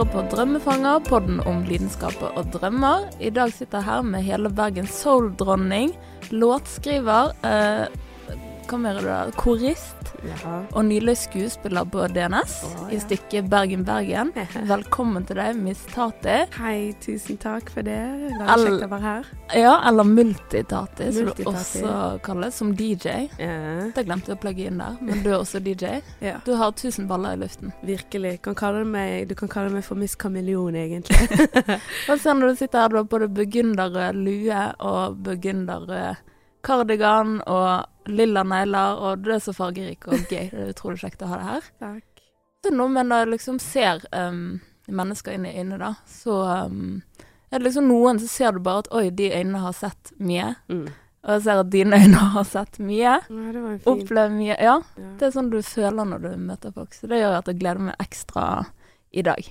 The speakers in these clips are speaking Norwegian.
hører på Drømmefanger, podden om lidenskaper og drømmer. I dag sitter jeg her med hele Bergens soul-dronning, låtskriver, eh, hva mer er det da, korist Ja. og nylig skuespiller på DNS Å, i stykket Bergen-Bergen. Velkommen til deg, Miss Tati. Hei, tusen takk for det. Veldig kjekt å være her. Ja, eller Multitati, som du også kalles, som DJ. Yeah. Det glemte jeg å plugge inn der, men du er også DJ. ja. Du har tusen baller i luften. Virkelig. Kan meg, du kan kalle meg for Miss Kameleon, egentlig. Hva ser når du sitter her, du har både burgunderrød lue og burgunderrød kardigan og lilla negler, og du er så fargerik og gøy. Det er utrolig kjekt å ha deg her. takk. Så når jeg liksom ser um, mennesker inn i øynene, da, så um, er det liksom noen så ser du bare at oi, de øynene har sett mye. Mm. Og jeg ser at dine øyne har sett mye. Ja. Opplevd mye. Ja, Ja. det er sånn du føler når du møter folk. Så det gjør at jeg gleder meg ekstra i dag.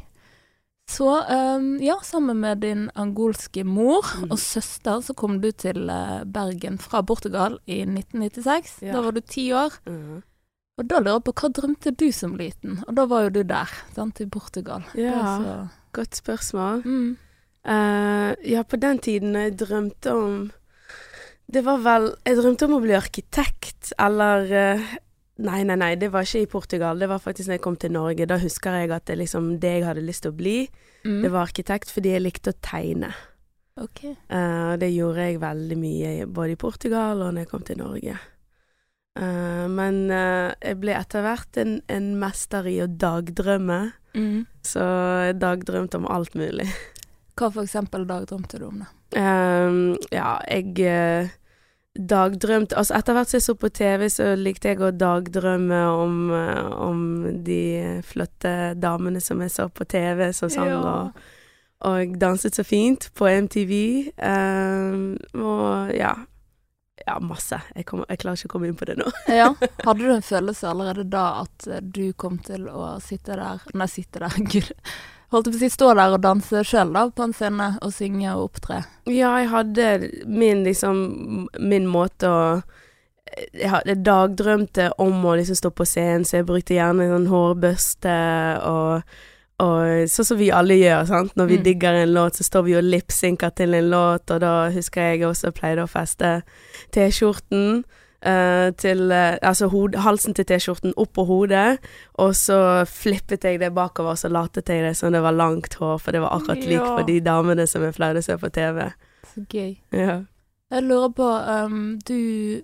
Så um, ja, sammen med din angolske mor mm. og søster så kom du til eh, Bergen fra Portugal i 1996. Ja. Da var du ti år. Mm. Og da lurer jeg på hva drømte du som liten? Og da var jo du der, sant, i Portugal. Ja. så- Godt spørsmål. Mm. Uh, ja, på den tiden jeg drømte om Det var vel Jeg drømte om å bli arkitekt, eller eh, Nei, nei, nei, det var ikke i Portugal. Det var faktisk når jeg kom til Norge. Da husker jeg at det liksom det jeg hadde lyst til å bli, Mm. det var arkitekt fordi jeg likte å tegne. Ok. Og det gjorde jeg veldig mye, både i Portugal og når jeg kom til Norge. Uh, men uh, jeg ble etter hvert en, en mester i å dagdrømme, Mm. så jeg dagdrømte om alt mulig. Hva for eksempel dagdrømte du om? Ehm, ja, jeg dagdrømte Altså etter hvert som jeg så på TV, så likte jeg å dagdrømme om, eh, om de flotte damene som jeg så på TV, som sang Ja. og, og danset så fint på MTV. Um, og ja. Ja, masse. Jeg, kom, jeg klarer ikke å komme inn på det nå. Ja. Hadde du en følelse allerede da at du kom til å sitte der Nei, sitte der, gud. Holdt på å si stå der og danse sjøl, på en scene, og synge og opptre. Ja, jeg hadde min liksom Min måte å Jeg hadde dagdrømte om å liksom stå på scenen, så jeg brukte gjerne en sånn hårbørste og og sånn som vi alle gjør, sant. Når vi Mm. digger en låt, så står vi og lipsynker til en låt, og da husker jeg også pleide å feste T-skjorten eh, til eh, Altså hod, halsen til T-skjorten opp på hodet, og så flippet jeg det bakover, og så latet jeg det som det var langt hår, for det var akkurat lik Ja. for de damene som jeg pleide å se på TV. Så gøy. Ja. Jeg lurer på um, Du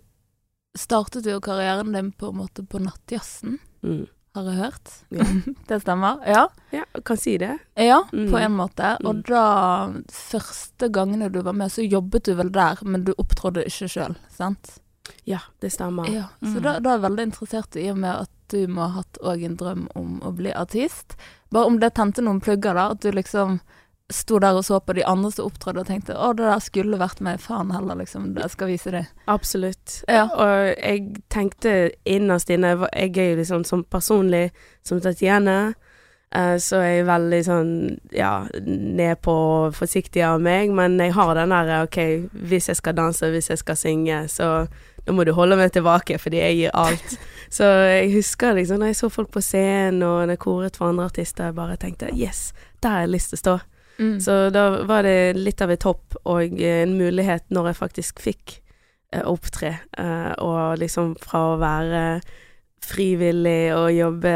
startet jo karrieren din på en måte på nattjazzen, Mm. har jeg hørt. Ja. det stemmer? Ja. ja, kan si det. Ja, Mm. på en måte. Og Mm. da Første gangene du var med, så jobbet du vel der, men du opptrådde ikke sjøl, sant? Ja, det stemmer. Ja. Så Mm. da, da er jeg veldig interessert i og med at du må ha hatt òg en drøm om å bli artist. Bare om det tente noen plugger, da. At du liksom sto der og så på de andre som opptrådte og tenkte å, det der skulle vært meg, faen heller, liksom. Jeg skal vise det. Absolutt. Ja. Og jeg tenkte innerst inne Jeg er jo liksom sånn personlig som Tatjene. Så så er jeg veldig sånn ja, nedpå og forsiktig av meg, men jeg har den der OK, hvis jeg skal danse, hvis jeg skal synge, så nå må du holde meg tilbake, fordi jeg gir alt. så jeg husker liksom når jeg så folk på scenen, og når jeg koret for andre artister, jeg bare tenkte yes, der har jeg lyst til å stå. Mm. Så da var det litt av et hopp og en mulighet når jeg faktisk fikk eh, opptre. eh, og liksom fra å være frivillig og jobbe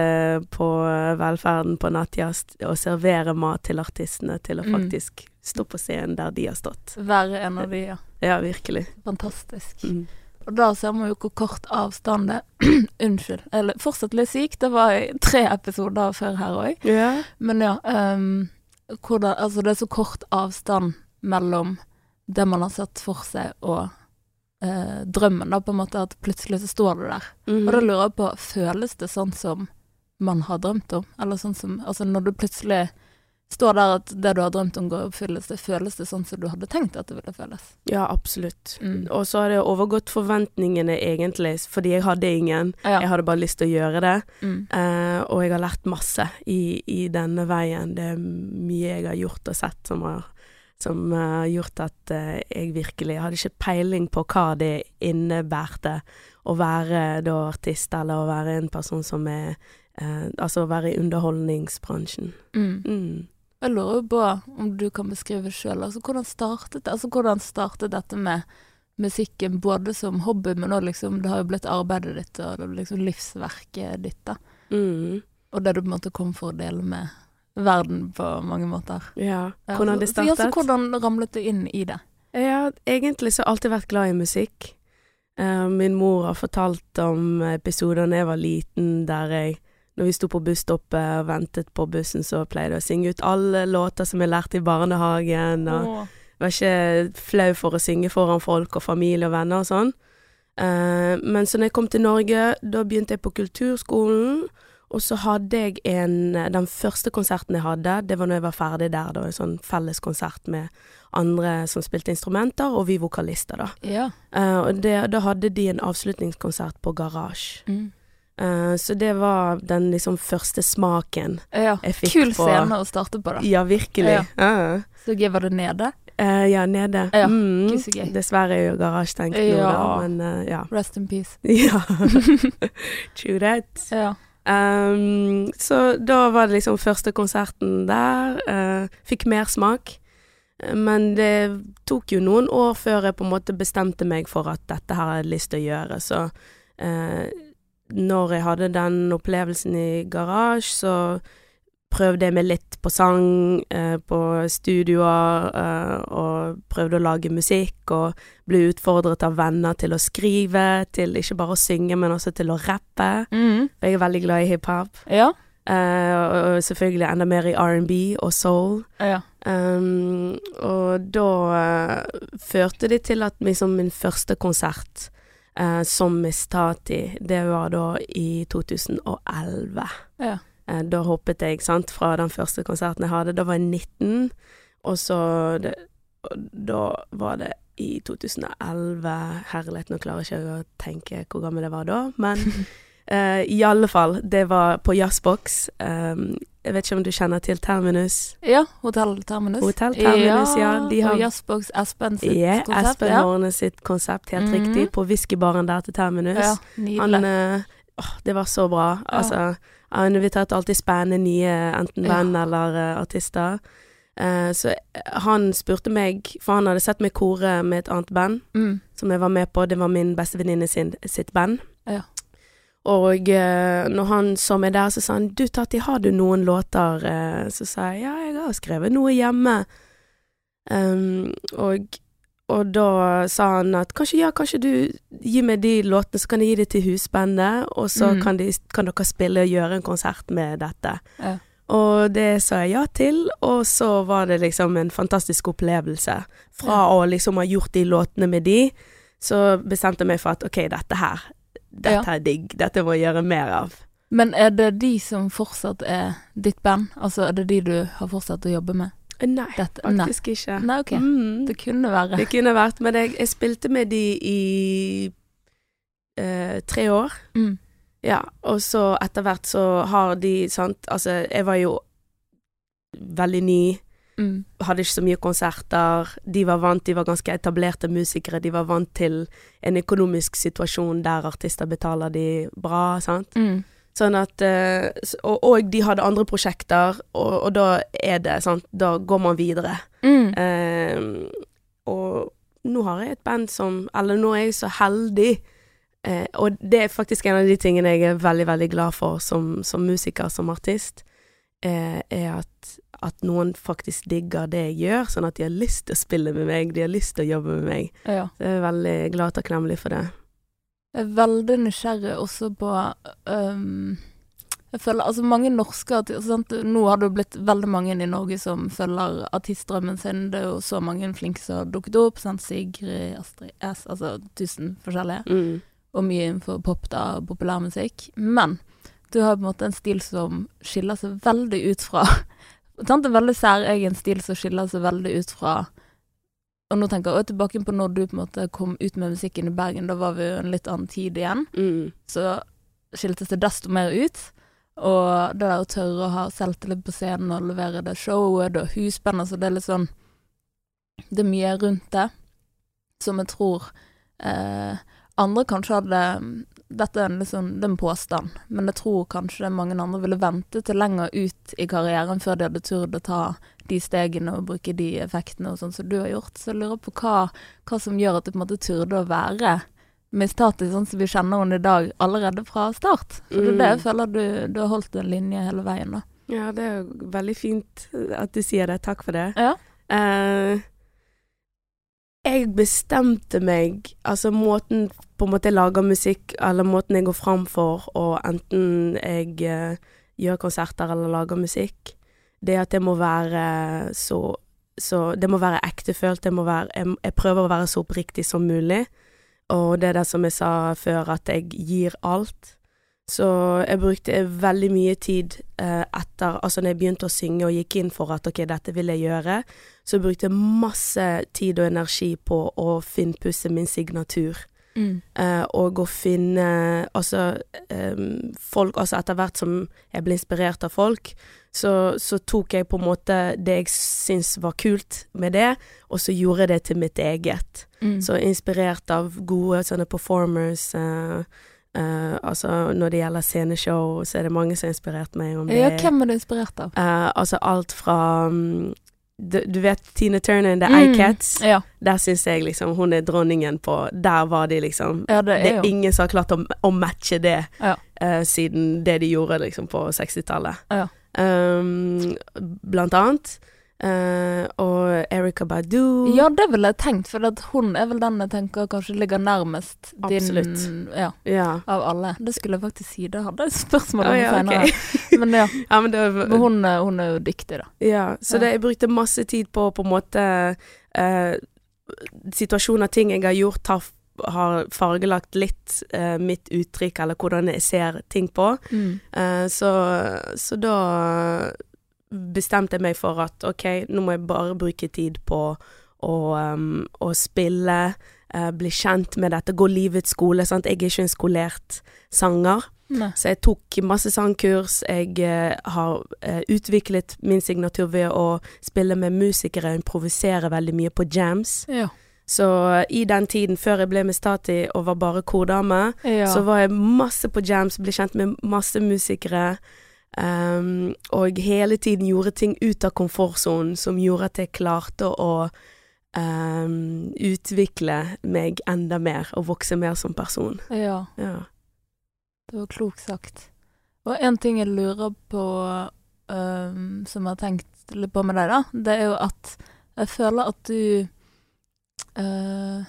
på eh, velferden på nattjazz og servere mat til artistene, til å Mm. faktisk stå på scenen der de har stått. Være en av de, ja. Ja, virkelig. Fantastisk. Mm. Og da ser man jo hvor kort avstand det Unnskyld. Eller fortsatt litt syk. Det var tre episoder før her òg. Yeah. Men ja, ehm, hvordan Altså, det er så kort avstand mellom det man har sett for seg, og eh, drømmen, da, på en måte, at plutselig så står det der. Mhm. Og da lurer jeg på, føles det sånn som man har drømt om? Eller sånn som Altså, når du plutselig står der at det du har drømt om går i oppfyllelse, føles det sånn som du hadde tenkt at det ville føles? ja, absolutt. Mm. Og så har det overgått forventningene, egentlig, fordi jeg hadde ingen. Ja. Jeg hadde bare lyst til å gjøre det. Mm. Eh, og jeg har lært masse i, i denne veien. Det er mye jeg har gjort og sett som har, som har gjort at uh, jeg virkelig Jeg hadde ikke peiling på hva det innebærte å være da artist, eller å være en person som er eh, Altså å være i underholdningsbransjen. Mm. Jeg lurer på om du kan beskrive sjøl, altså hvordan startet? Altså hvordan startet dette med musikken både som hobby, men òg liksom Det har jo blitt arbeidet ditt og liksom livsverket ditt, da. Mm. Og det du på en måte kom for å dele med verden på mange måter. Ja. Ja, Hvordan det startet. Altså, startet? hvordan ramlet du inn i det? Jeg har egentlig så alltid vært glad i musikk. Eh, min mor har fortalt om episoder da jeg var liten, der jeg når vi sto på busstoppet og ventet på bussen, så pleide jeg å synge ut alle låter som jeg lærte i barnehagen. Og Åh. var ikke flau for å synge foran folk og familie og venner og sånn. Eh, men så når jeg kom til Norge, da begynte jeg på kulturskolen. Og så hadde jeg en Den første konserten jeg hadde, det var når jeg var ferdig der. Var en sånn felleskonsert med andre som spilte instrumenter, og vi vokalister, da. Ja. Eh, og det, da hadde de en avslutningskonsert på Garasje. Mm. Eh, så det var den liksom første smaken ja. jeg fikk Kul på scene å starte på, da. Ja, virkelig. Ja. Uh. Så gøy var det nede. Uh, ja, nede. Ja, Mm. Dessverre er jo Garasje stengt nå, Ja. da, men eh, ja. Rest in peace. ja. True that. Ja. Um, så da var det liksom første konserten der. Uh, fikk mersmak. Men det tok jo noen år før jeg på en måte bestemte meg for at dette her har jeg lyst til å gjøre. Så eh, når jeg hadde den opplevelsen i garasje, så prøvde jeg meg litt på sang, eh, på studioer, eh, og prøvde å lage musikk, og ble utfordret av venner til å skrive, til ikke bare å synge, men også til å rappe. Mm. Jeg er veldig glad i hiphop. Ja. eh, og, og selvfølgelig enda mer i R&B og soul. Ja. Um, og da eh, førte det til at liksom min første konsert eh, som Miss Tati, det var da i 2011. Ja. Eh, da hoppet jeg, sant, fra den første konserten jeg hadde. Da var jeg 19, og så det, og Da var det i 2011 Herlighet, nå klarer jeg ikke å tenke hvor gammel jeg var da, men eh, i alle fall, det var på Jazzbox. Um, jeg vet ikke om du kjenner til Terminus? ja. Hotell Terminus. Hotell Terminus, ja, de har- Og Jazzbox Espen sitt Ja, konsept. Espen ja. Horne sitt konsept, helt Mhm. riktig, på whiskybaren der til Terminus. Ja, Han nydelig. eh, åh, Det var så bra. Altså, han inviterte alltid spennende nye enten Ja. eller uh, artister. Uh, så han spurte meg, for han hadde sett meg kore med et annet band Mm. som jeg var med på. Det var min bestevenninne sitt band. Og eh, når han så meg der, så sa han du Tati, har du noen låter? Eh, så sa jeg ja, jeg har skrevet noe hjemme. Um, og, og da sa han at kanskje, ja, kanskje du gir meg de låtene, så kan jeg gi det til husbandet, og så Mm. kan, de, kan dere spille og gjøre en konsert med dette. Ja. Og det sa jeg ja til, og så var det liksom en fantastisk opplevelse. Fra Ja. å liksom ha gjort de låtene med de, så bestemte jeg meg for at ok, dette her, dette Ja. er digg, dette må jeg gjøre mer av. Men er det de som fortsatt er ditt band? Altså er det de du har fortsatt å jobbe med? Nei, Dette, nei. faktisk ikke. Nei, ok. Mm. Det kunne være. Det kunne vært, men jeg, jeg spilte med de i eh, tre år. Mm. Ja, og så etter hvert så har de, sant, altså jeg var jo veldig ny, Mm. hadde ikke så mye konserter. De var vant, de var ganske etablerte musikere. De var vant til en økonomisk situasjon der artister betaler de bra, sant. Mm. Sånn at eh, og, og de hadde andre prosjekter, og, og da er det sant, da går man videre. Mm. Eh, og nå har jeg et band som Eller nå er jeg så heldig. Eh, og det er faktisk en av de tingene jeg er veldig, veldig glad for som, som musiker, som artist. Eh, er at, at noen faktisk digger det jeg gjør, sånn at de har lyst til å spille med meg, de har lyst til å jobbe med meg. Ja. Så jeg er veldig glad og takknemlig for det. Jeg er veldig nysgjerrig også på um, Jeg føler altså mange norske artister sant? Nå har det jo blitt veldig mange i Norge som følger artistdrømmen sin. Det er jo så mange flinke som har dukket opp. Sant? Sigrid, Astrid S, altså tusen forskjellige. Mm. Og mye innenfor pop, da, populærmusikk. Men du har på en måte en stil som skiller seg veldig ut fra sant? En veldig særegen stil som skiller seg veldig ut fra Og nå tenker jeg tilbake på når du på en måte kom ut med musikken i Bergen. Da var vi jo en litt annen tid igjen Mm. så skiltes det desto mer ut. Og det der å tørre å ha selvtillit på scenen og levere det showet og husband, altså det er litt sånn Det er mye rundt det som jeg tror eh, andre kanskje hadde dette er liksom, det er en påstand, men jeg tror kanskje mange andre ville vente til lenger ut i karrieren før de hadde turt å ta de stegene og bruke de effektene og sånn som du har gjort. Så jeg lurer på hva, hva som gjør at du på en måte turde å være Miss Tati sånn som vi kjenner henne i dag, allerede fra start. For det er det jeg Mm. føler du, du har holdt en linje hele veien, da. Ja, det er jo veldig fint at du sier det. Takk for det. Ja. Uh, jeg bestemte meg Altså måten på en måte lager musikk, eller måten jeg går fram for, og enten jeg eh, gjør konserter eller lager musikk, det at det må være så, så Det må være ektefølt. Det må være jeg, jeg prøver å være så oppriktig som mulig. Og det er det som jeg sa før, at jeg gir alt. Så jeg brukte veldig mye tid eh, etter Altså når jeg begynte å synge og gikk inn for at ok, dette vil jeg gjøre, så jeg brukte masse tid og energi på å finpusse min signatur. Mm. Eh, og å finne Altså um, folk Altså etter hvert som jeg ble inspirert av folk, så, så tok jeg på en måte det jeg syntes var kult med det, og så gjorde jeg det til mitt eget. Mm. Så inspirert av gode sånne performers Uh, Uh, Altså når det gjelder sceneshow, så er det mange som har inspirert meg. Om det ja, hvem er du inspirert av? Uh, Altså alt fra mm, du, du vet Tina Turner and The Mm. iCats? Ja, Der syns jeg liksom hun er dronningen på Der var de liksom ja det Det er er jo ingen som har klart å, å matche det Ja. uh, siden det de gjorde liksom på 60-tallet. Ja. Um, blant annet. Eh, og Erika Badu. Ja, det ville jeg tenkt, for hun er vel den jeg tenker kanskje ligger nærmest Absolutt. din Ja, Ja. av alle. Det skulle jeg faktisk si. Det hadde jeg spørsmål om Å, ja, senere. Okay. Men ja, ja, men det var, men hun, er- hun er jo dyktig, da. Ja, så det, jeg brukte masse tid på på en måte uh, Situasjoner, ting jeg har gjort, har, har fargelagt litt eh, mitt uttrykk, eller hvordan jeg ser ting på. Mm. Eh, så, så da bestemte jeg meg for at ok, nå må jeg bare bruke tid på å, um, å spille, uh, bli kjent med dette, gå livets skole. Sant? Jeg er ikke en skolert sanger. Ne. Så jeg tok masse sangkurs. Jeg uh, har uh, utviklet min signatur ved å spille med musikere improvisere veldig mye på jams. Ja. Så i den tiden før jeg ble med Stati og var bare kordame, ja. så var jeg masse på jams, ble kjent med masse musikere. Ehm, og hele tiden gjorde ting ut av komfortsonen som gjorde at jeg klarte å um, utvikle meg enda mer og vokse mer som person. ja. Ja. Det var klokt sagt. Og en ting jeg lurer på, um, som jeg har tenkt litt på med deg, da, det er jo at jeg føler at du øh,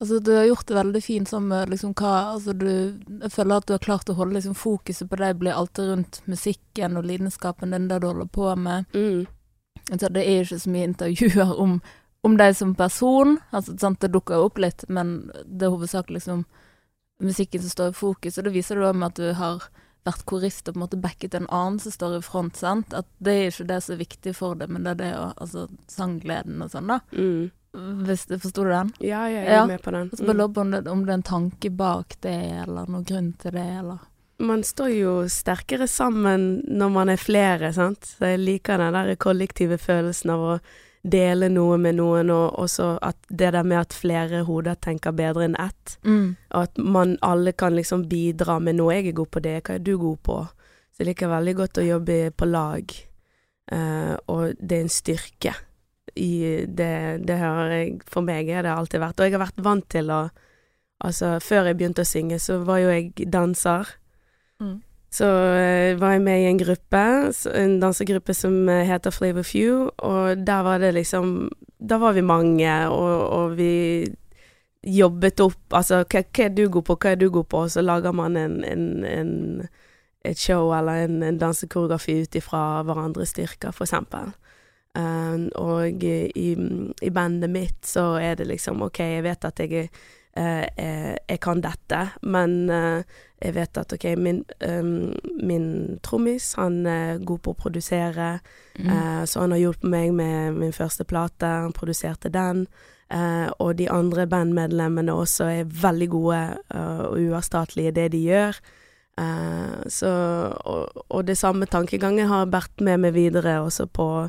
Altså, du har gjort det veldig fint med liksom hva Altså, du Jeg føler at du har klart å holde liksom fokuset på det, blir alltid rundt musikken og lidenskapen din, det du holder på med. Mm. Altså, det er jo ikke så mye intervjuer om, om deg som person. Altså, sant, det dukker opp litt, men det er hovedsakelig liksom musikken som står i fokus. Og det viser du òg med at du har vært korist og på en måte backet en annen som står i front. sant? At det er ikke det som er viktig for deg, men det er det å Altså sanggleden og sånn, da. Mm. Forsto du den? Ja, jeg er Ja. med på den. Mm. så bare Mm. lurer på om det, om det er en tanke bak det, eller noen grunn til det, eller Man står jo sterkere sammen når man er flere, sant. Så jeg liker den der kollektive følelsen av å dele noe med noen, og også at det der med at flere hoder tenker bedre enn ett. mm. Og at man alle kan liksom bidra med noe. Jeg er god på det, hva er du god på? Så jeg liker veldig godt å jobbe på lag, uh, og det er en styrke i det, det har jeg For meg har det alltid vært. Og jeg har vært vant til å Altså, før jeg begynte å synge, så var jo jeg danser. Mm. Så uh, var jeg med i en gruppe, en dansegruppe som eh, heter Flavor Few, og der var det liksom Da var vi mange, og, og vi jobbet opp Altså, hva, hva er du god på, hva er du god på? Og så lager man en, en, en et show eller en, en dansekoreografi ut ifra hverandres styrker, for eksempel. Um, og i, i bandet mitt så er det liksom OK, jeg vet at jeg uh, eh, eh, jeg kan dette, men uh, jeg vet at OK, min, um, min trommis, han er god på å produsere, Mm. uh, så han har hjulpet meg med min første plate, han produserte den. og de andre bandmedlemmene også er veldig gode og uerstattelige i det de gjør. Så, og, og det samme tankegangen har vært med meg videre også på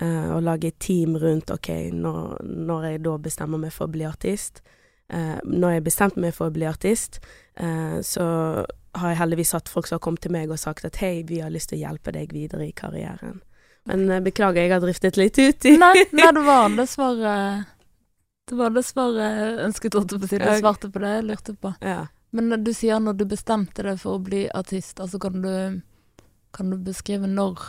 eh, og lage et team rundt OK, når, når jeg da bestemmer meg for å bli artist, uh, Når jeg bestemte meg for å bli artist, uh, så har jeg heldigvis hatt folk som har kommet til meg og sagt at hei, vi har lyst til å hjelpe deg videre i karrieren. Men beklager, jeg har driftet litt ut i Nei, nei, det var det svaret Det var det svaret ønsket, holdt jeg på å si. Du svarte på det jeg lurte på. Ja. Men du sier når du bestemte deg for å bli artist, altså kan du, kan du beskrive når,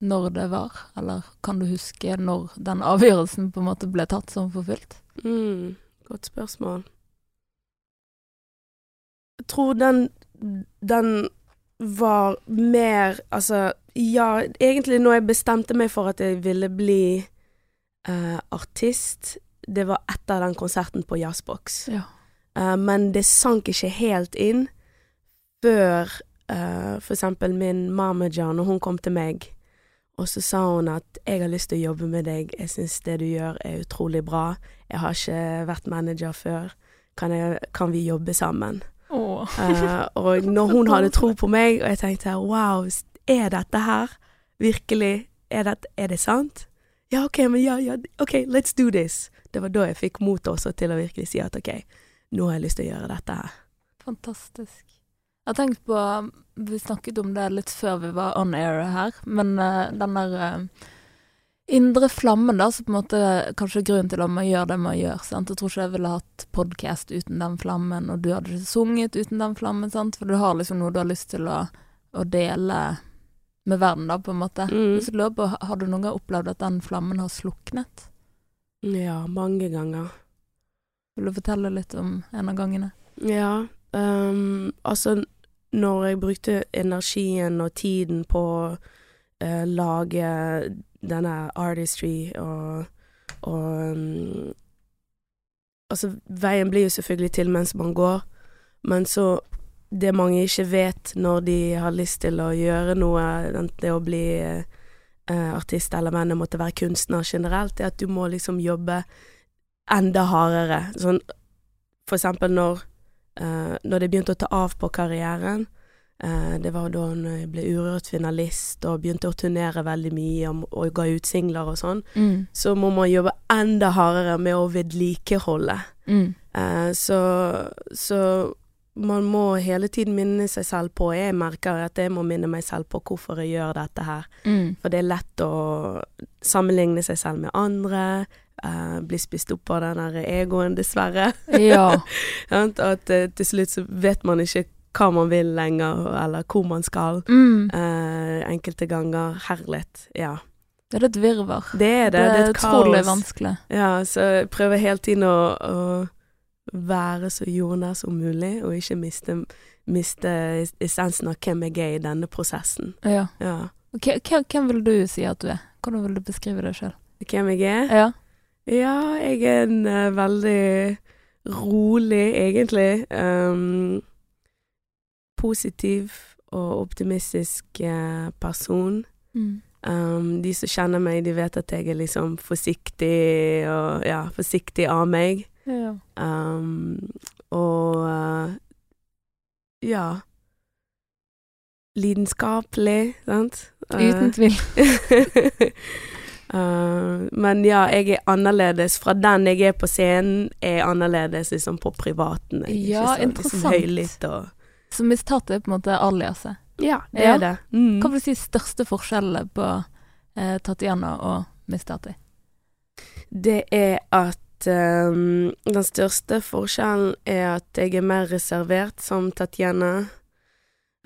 når det var? Eller kan du huske når den avgjørelsen på en måte ble tatt som forfulgt? Mm, godt spørsmål. Jeg tror den Den var mer Altså, ja, egentlig når jeg bestemte meg for at jeg ville bli eh, artist, det var etter den konserten på Jazzbox. Ja. Eh, men det sank ikke helt inn før eh, for eksempel min manager, når hun kom til meg, og så sa hun at 'jeg har lyst til å jobbe med deg, jeg syns det du gjør er utrolig bra', 'jeg har ikke vært manager før, kan, jeg, kan vi jobbe sammen'? Åh. uh, og når hun hadde tro på meg, og jeg tenkte 'wow, er dette her virkelig Er, det, er det sant?' Ja, OK, men ja, ja, OK, let's do this. Det var da jeg fikk mot også til å virkelig si at OK, nå har jeg lyst til å gjøre dette her. Fantastisk. Jeg har tenkt på Vi snakket om det litt før vi var on air her, men uh, den der uh, indre flammen, da, som på en måte kanskje er grunnen til at man gjør det man gjør. sant? Jeg tror ikke jeg ville hatt podkast uten den flammen, og du hadde ikke sunget uten den flammen, sant? for du har liksom noe du har lyst til å, å dele med verden, da, på en måte. Mm. Så lurer på, har du noen gang opplevd at den flammen har sluknet? Ja, mange ganger. Vil du fortelle litt om en av gangene? Ja, um, altså når jeg brukte energien og tiden på å eh, lage denne artistry og, og um, Altså, veien blir jo selvfølgelig til mens man går, men så Det mange ikke vet når de har lyst til å gjøre noe, enten det å bli eh, artist eller men det måtte være kunstner generelt, er at du må liksom jobbe enda hardere. Sånn for eksempel når, eh, når det begynte å ta av på karrieren. uh, det var da når jeg ble Urørt finalist og begynte å turnere veldig mye og, og ga ut singler og sånn. Mm. Så må man jobbe enda hardere med å vedlikeholde. Mm. Uh, så, så man må hele tiden minne seg selv på Jeg merker at jeg må minne meg selv på hvorfor jeg gjør dette her. Mm. For det er lett å sammenligne seg selv med andre. Uh, bli spist opp av den der egoen, dessverre. Ja. At uh, til slutt så vet man ikke hva man vil lenger, eller hvor man skal. Mm. Uh, enkelte ganger. Herlighet. Ja. Det er et virvar. Det er det. Det er et utrolig vanskelig. Ja, så jeg prøver hele tiden å, å være så jordnær som mulig, og ikke miste, miste essensen av hvem jeg er i denne prosessen. Ja. Ja. Hvem, hvem vil du si at du er? Hvordan vil du beskrive deg sjøl? Hvem jeg er? Ja. Ja, jeg er en uh, veldig rolig, egentlig. Um, positiv og optimistisk uh, person. Mm. Um, de som kjenner meg, de vet at jeg er liksom forsiktig og ja, forsiktig av meg. Ja. Um, og uh, ja Lidenskapelig, sant? Uten tvil. Uh, men ja, jeg er annerledes. Fra den jeg er på scenen, er annerledes liksom på privaten. Ja, så, interessant. Liksom, og Så mistat er på en måte aliaset. Ja, det Ja. er det. Mm. Hva vil du si største forskjellen på eh, Tatiana og Mistati? Det er at um, Den største forskjellen er at jeg er mer reservert som Tatjana.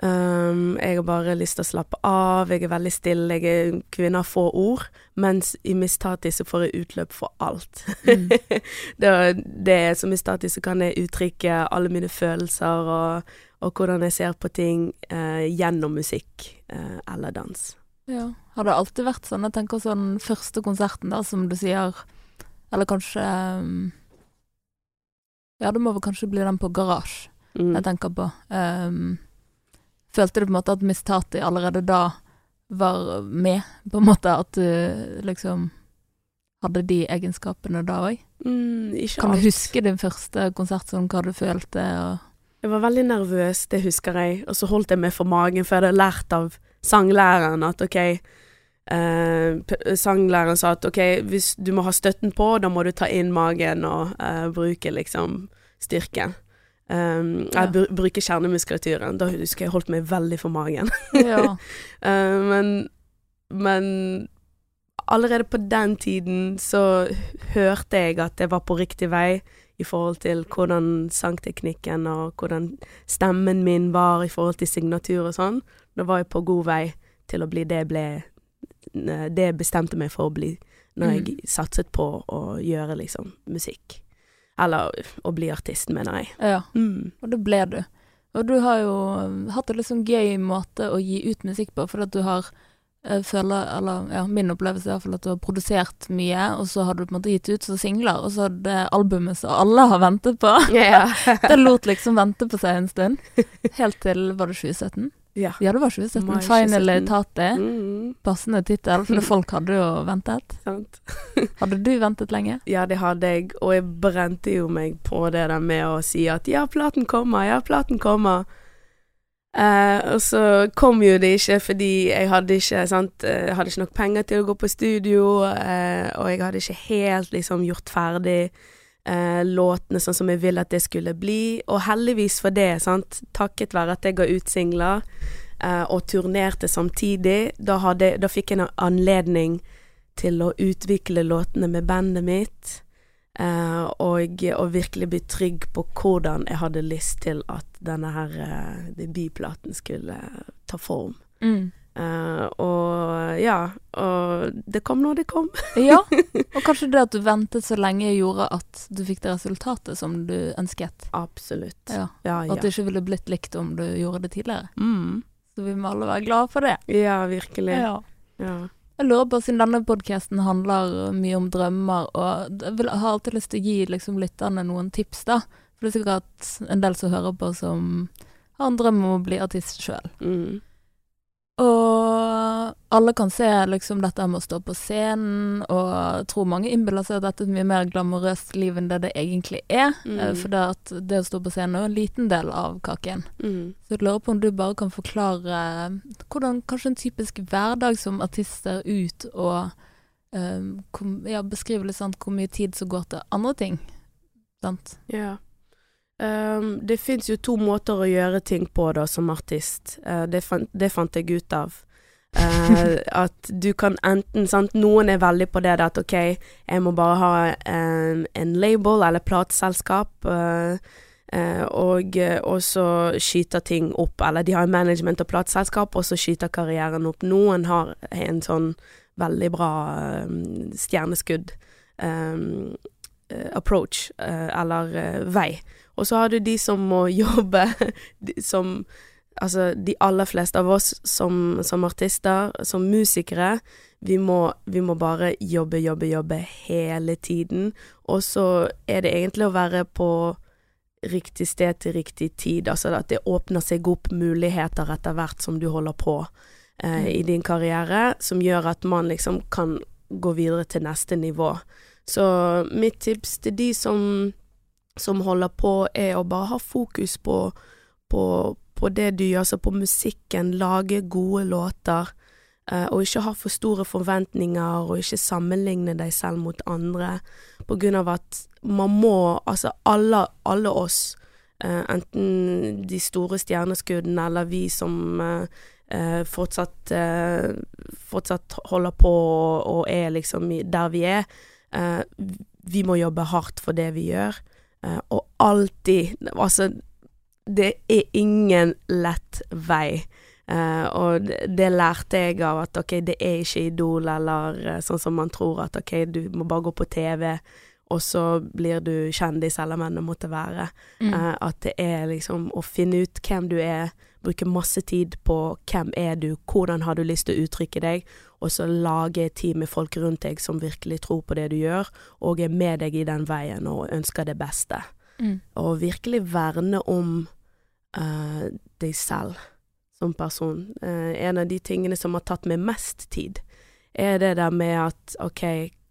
Um, jeg har bare lyst til å slappe av, jeg er veldig stille, jeg er kvinne av få ord. Mens i Miss Tati så får jeg utløp for alt. Mm. det, det er Som Mistati så kan jeg uttrykke alle mine følelser og, og hvordan jeg ser på ting uh, gjennom musikk uh, eller dans. Ja. Har det alltid vært sånn? Jeg tenker sånn første konserten, da, som du sier Eller kanskje um, Ja, det må vel kanskje bli den på Garasje Mm. jeg tenker på. Um, følte du på en måte at Miss Tati allerede da var med, på en måte? At du liksom hadde de egenskapene da òg? Mm, ikke Kan du huske din første konsert, sånn hva du følte? Og Jeg var veldig nervøs, det husker jeg. Og så holdt jeg meg for magen, for jeg hadde lært av sanglæreren at OK, eh, sanglæreren sa at ok, hvis du må ha støtten på, da må du ta inn magen og eh, bruke liksom styrke. Um, Ja. Jeg br bruker kjernemuskulaturen. Da husker jeg holdt meg veldig for magen. Ja. uh, men, men allerede på den tiden så hørte jeg at jeg var på riktig vei i forhold til hvordan sangteknikken og hvordan stemmen min var i forhold til signatur og sånn. Da var jeg på god vei til å bli det jeg ble Det jeg bestemte meg for å bli når jeg satset på å gjøre liksom musikk. Eller å bli artist, mener jeg. ja. Mm. Og det ble du. Og du har jo hatt en litt sånn gøy måte å gi ut musikk på, fordi at du har jeg føler, eller ja, min opplevelse er i hvert fall at du har produsert mye, og så har du på en måte gitt ut som singler, og så det albumet som alle har ventet på. Yeah. Det lot liksom vente på seg en stund. Helt til, var det 2017? Ja. Ja, det var 2017. Mai Finally 2017. Tati. Mm, Passende tittel, for folk hadde jo ventet. sant. Hadde du ventet lenge? Ja, det hadde jeg, og jeg brente jo meg på det der med å si at ja, platen kommer, ja, platen kommer. Eh, og så kom jo det ikke fordi jeg hadde ikke, sant, eh, jeg hadde ikke nok penger til å gå på studio, eh, og jeg hadde ikke helt liksom gjort ferdig eh, låtene sånn som jeg ville at det skulle bli, og heldigvis for det, sant, takket være at jeg ga ut singler eh, og turnerte samtidig, da, hadde, da fikk jeg en anledning til å utvikle låtene med bandet mitt, eh, og, og virkelig bli trygg på hvordan jeg hadde lyst til at denne her eh, debutplaten skulle ta form. Mm. Eh, og ja, og det kom når det kom. Ja, og kanskje det at du ventet så lenge gjorde at du fikk det resultatet som du ønsket. Absolutt. Ja, Ja, Og at det ikke ville blitt likt om du gjorde det tidligere. Mm. Så vi må alle være glade for det. Ja, virkelig. Ja. Ja. Jeg lurer på, siden denne podkasten handler mye om drømmer, og jeg vil, har alltid lyst til å gi liksom, lytterne noen tips, da. For det er sikkert en del som hører på som har en drøm om å bli artist sjøl. Mm. Og alle kan se liksom dette med å stå på scenen, og jeg tror mange innbiller seg at dette er et mye mer glamorøst liv enn det det egentlig er. Mm. Eh, For det, det å stå på scenen er en liten del av kaken. Mm. Så jeg lurer på om du bare kan forklare hvordan kanskje en typisk hverdag som artist ser ut, og um, kom, ja, beskrive litt sant, hvor mye tid som går til andre ting. Sant? Ja. Ehm, det fins jo to måter å gjøre ting på da, som artist. Uh, det, fant, det fant jeg ut av. Uh, at du kan enten sant, Noen er veldig på det at OK, jeg må bare ha en, en label eller plateselskap. Uh, og, og så skyter ting opp. Eller de har management og plateselskap, og så skyter karrieren opp. Noen har en sånn veldig bra um, stjerneskudd approach, eller vei. Og så har du de som må jobbe, som Altså, de aller fleste av oss som, som artister, som musikere, vi må, vi må bare jobbe, jobbe, jobbe hele tiden. Og så er det egentlig å være på riktig sted til riktig tid. Altså at det åpner seg opp muligheter etter hvert som du holder på eh, i din karriere, som gjør at man liksom kan gå videre til neste nivå. Så mitt tips til de som, som holder på, er å bare ha fokus på, på, på det du gjør, altså på musikken, lage gode låter. eh, og ikke ha for store forventninger, og ikke sammenligne deg selv mot andre. På grunn av at man må, altså alle, alle oss, eh, enten de store stjerneskuddene eller vi som eh, Uh, fortsatt, uh, fortsatt holder på og, og er liksom der vi er, Uh, vi må jobbe hardt for det vi gjør. Eh, og alltid Altså, det er ingen lett vei. Uh, og det, det lærte jeg av at ok, det er ikke Idol eller uh, sånn som man tror at ok, du må bare gå på TV, og så blir du kjendis eller hva det måtte være. Mm. Uh, at det er liksom å finne ut hvem du er, bruke masse tid på hvem er du, hvordan har du lyst til å uttrykke deg, og så lage et team med folk rundt deg som virkelig tror på det du gjør, og er med deg i den veien og ønsker det beste. Mm. Og virkelig verne om uh, deg selv som person. Uh, en av de tingene som har tatt meg mest tid, er det der med at OK,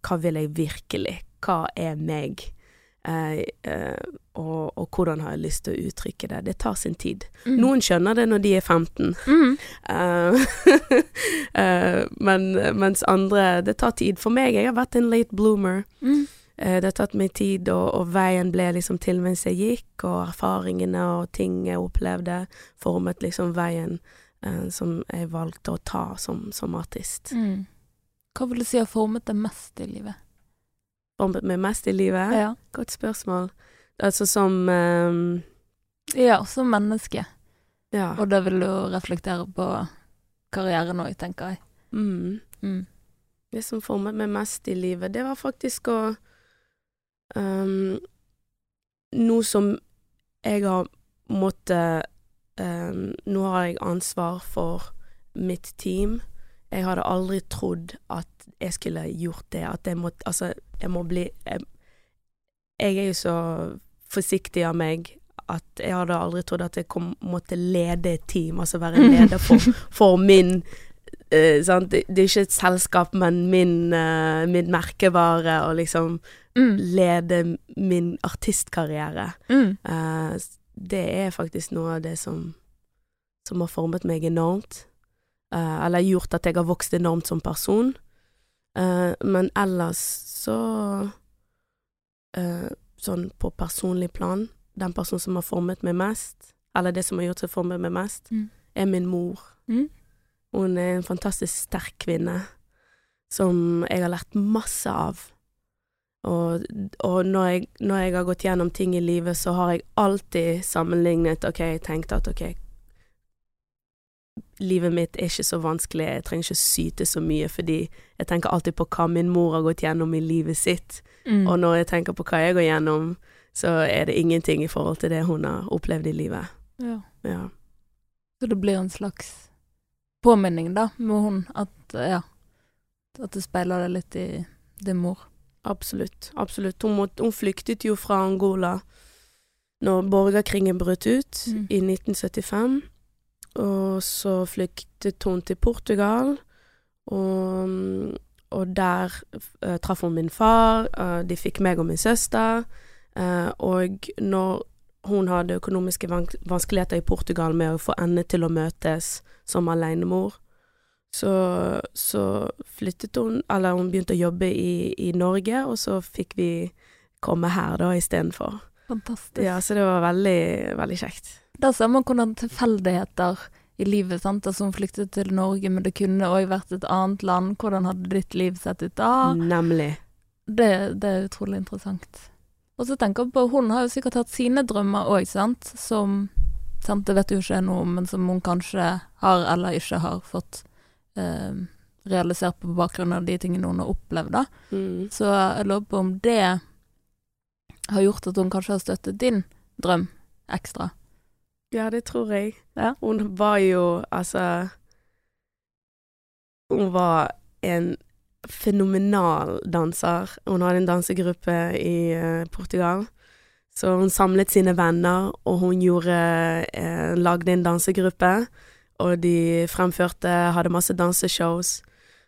hva vil jeg virkelig? Hva er meg? Eh, eh, og, og hvordan har jeg lyst til å uttrykke det. Det tar sin tid. Mm. Noen skjønner det når de er 15, Mm. eh, eh, men, mens andre Det tar tid. For meg, jeg har vært en late bloomer. Mm. Eh, Det har tatt meg tid, og, og veien ble liksom til mens jeg gikk, og erfaringene og ting jeg opplevde, formet liksom veien som jeg valgte å ta som, som artist. Mm. Hva vil du si har formet deg mest i livet? Formet meg mest i livet? Ja. Godt spørsmål. Altså som um, ja, som menneske. Ja. Og da vil du reflektere på karrieren òg, tenker jeg. Mm. Mm. Det som formet meg mest i livet, det var faktisk å um, Noe som jeg har måttet um, Nå har jeg ansvar for mitt team. Jeg hadde aldri trodd at jeg skulle gjort det. At jeg måtte Altså, jeg må bli Jeg, jeg er jo så forsiktig av meg at jeg hadde aldri trodd at jeg kom, måtte lede et team, altså være leder for, for min eh, sant? Det, det er ikke et selskap, men min, eh, min merkevare, og liksom Mm. lede min artistkarriere. Mm. Eh, det er faktisk noe av det som, som har formet meg enormt. Eh, eller gjort at jeg har vokst enormt som person. Eh, men ellers så eh, Sånn på personlig plan, den personen som har formet meg mest, eller det som har gjort seg formet meg mest, Mm. er min mor. Mm. Hun er en fantastisk sterk kvinne som jeg har lært masse av. Og, og når, jeg, når jeg har gått gjennom ting i livet, så har jeg alltid sammenlignet Ok, jeg tenkte at ok, livet mitt er ikke så vanskelig, jeg trenger ikke syte så mye, fordi jeg tenker alltid på hva min mor har gått gjennom i livet sitt. Mm. Og når jeg tenker på hva jeg går gjennom, så er det ingenting i forhold til det hun har opplevd i livet. ja. Ja. Så det blir en slags påminning, da, med hun, at ja At det speiler det litt i din mor. Absolutt. Absolutt. Hun, måtte, hun flyktet jo fra Angola når borgerkrigen brøt ut Mm. i 1975. Og så flyktet hun til Portugal, og, og der uh, traff hun min far. Uh, de fikk meg og min søster. Uh, og når hun hadde økonomiske vans vanskeligheter i Portugal med å få endene til å møtes som alenemor, så, så flyttet hun Eller hun begynte å jobbe i, i Norge, og så fikk vi komme her da istedenfor. Fantastisk. Ja, så det var veldig, veldig kjekt. Der ser man hvordan tilfeldigheter i livet, sant. Altså hun flyktet til Norge, men det kunne òg vært et annet land. Hvordan hadde ditt liv sett ut da? Nemlig. Det, det er utrolig interessant. Og så tenker jeg på, hun har jo sikkert hatt sine drømmer òg, sant, som sant, Det vet jo ikke jeg noe om, men som hun kanskje har eller ikke har fått eh, realisert på bakgrunn av de tingene hun har opplevd, da. Mm. Så jeg lurer på om det har gjort at hun kanskje har støttet din drøm ekstra. Ja, det tror jeg. Ja. Hun var jo, altså Hun var en fenomenal danser. Hun hadde en dansegruppe i uh, Portugal. Så hun samlet sine venner, og hun gjorde eh, lagde en dansegruppe. Og de fremførte, hadde masse danseshows.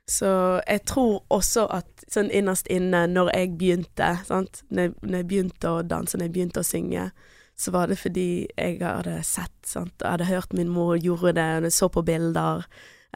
Så jeg tror også at sånn innerst inne, når jeg begynte, sant når, jeg- når jeg begynte å danse, når jeg begynte å synge, så var det fordi jeg hadde sett, sant. Jeg hadde hørt min mor gjorde det, og jeg så på bilder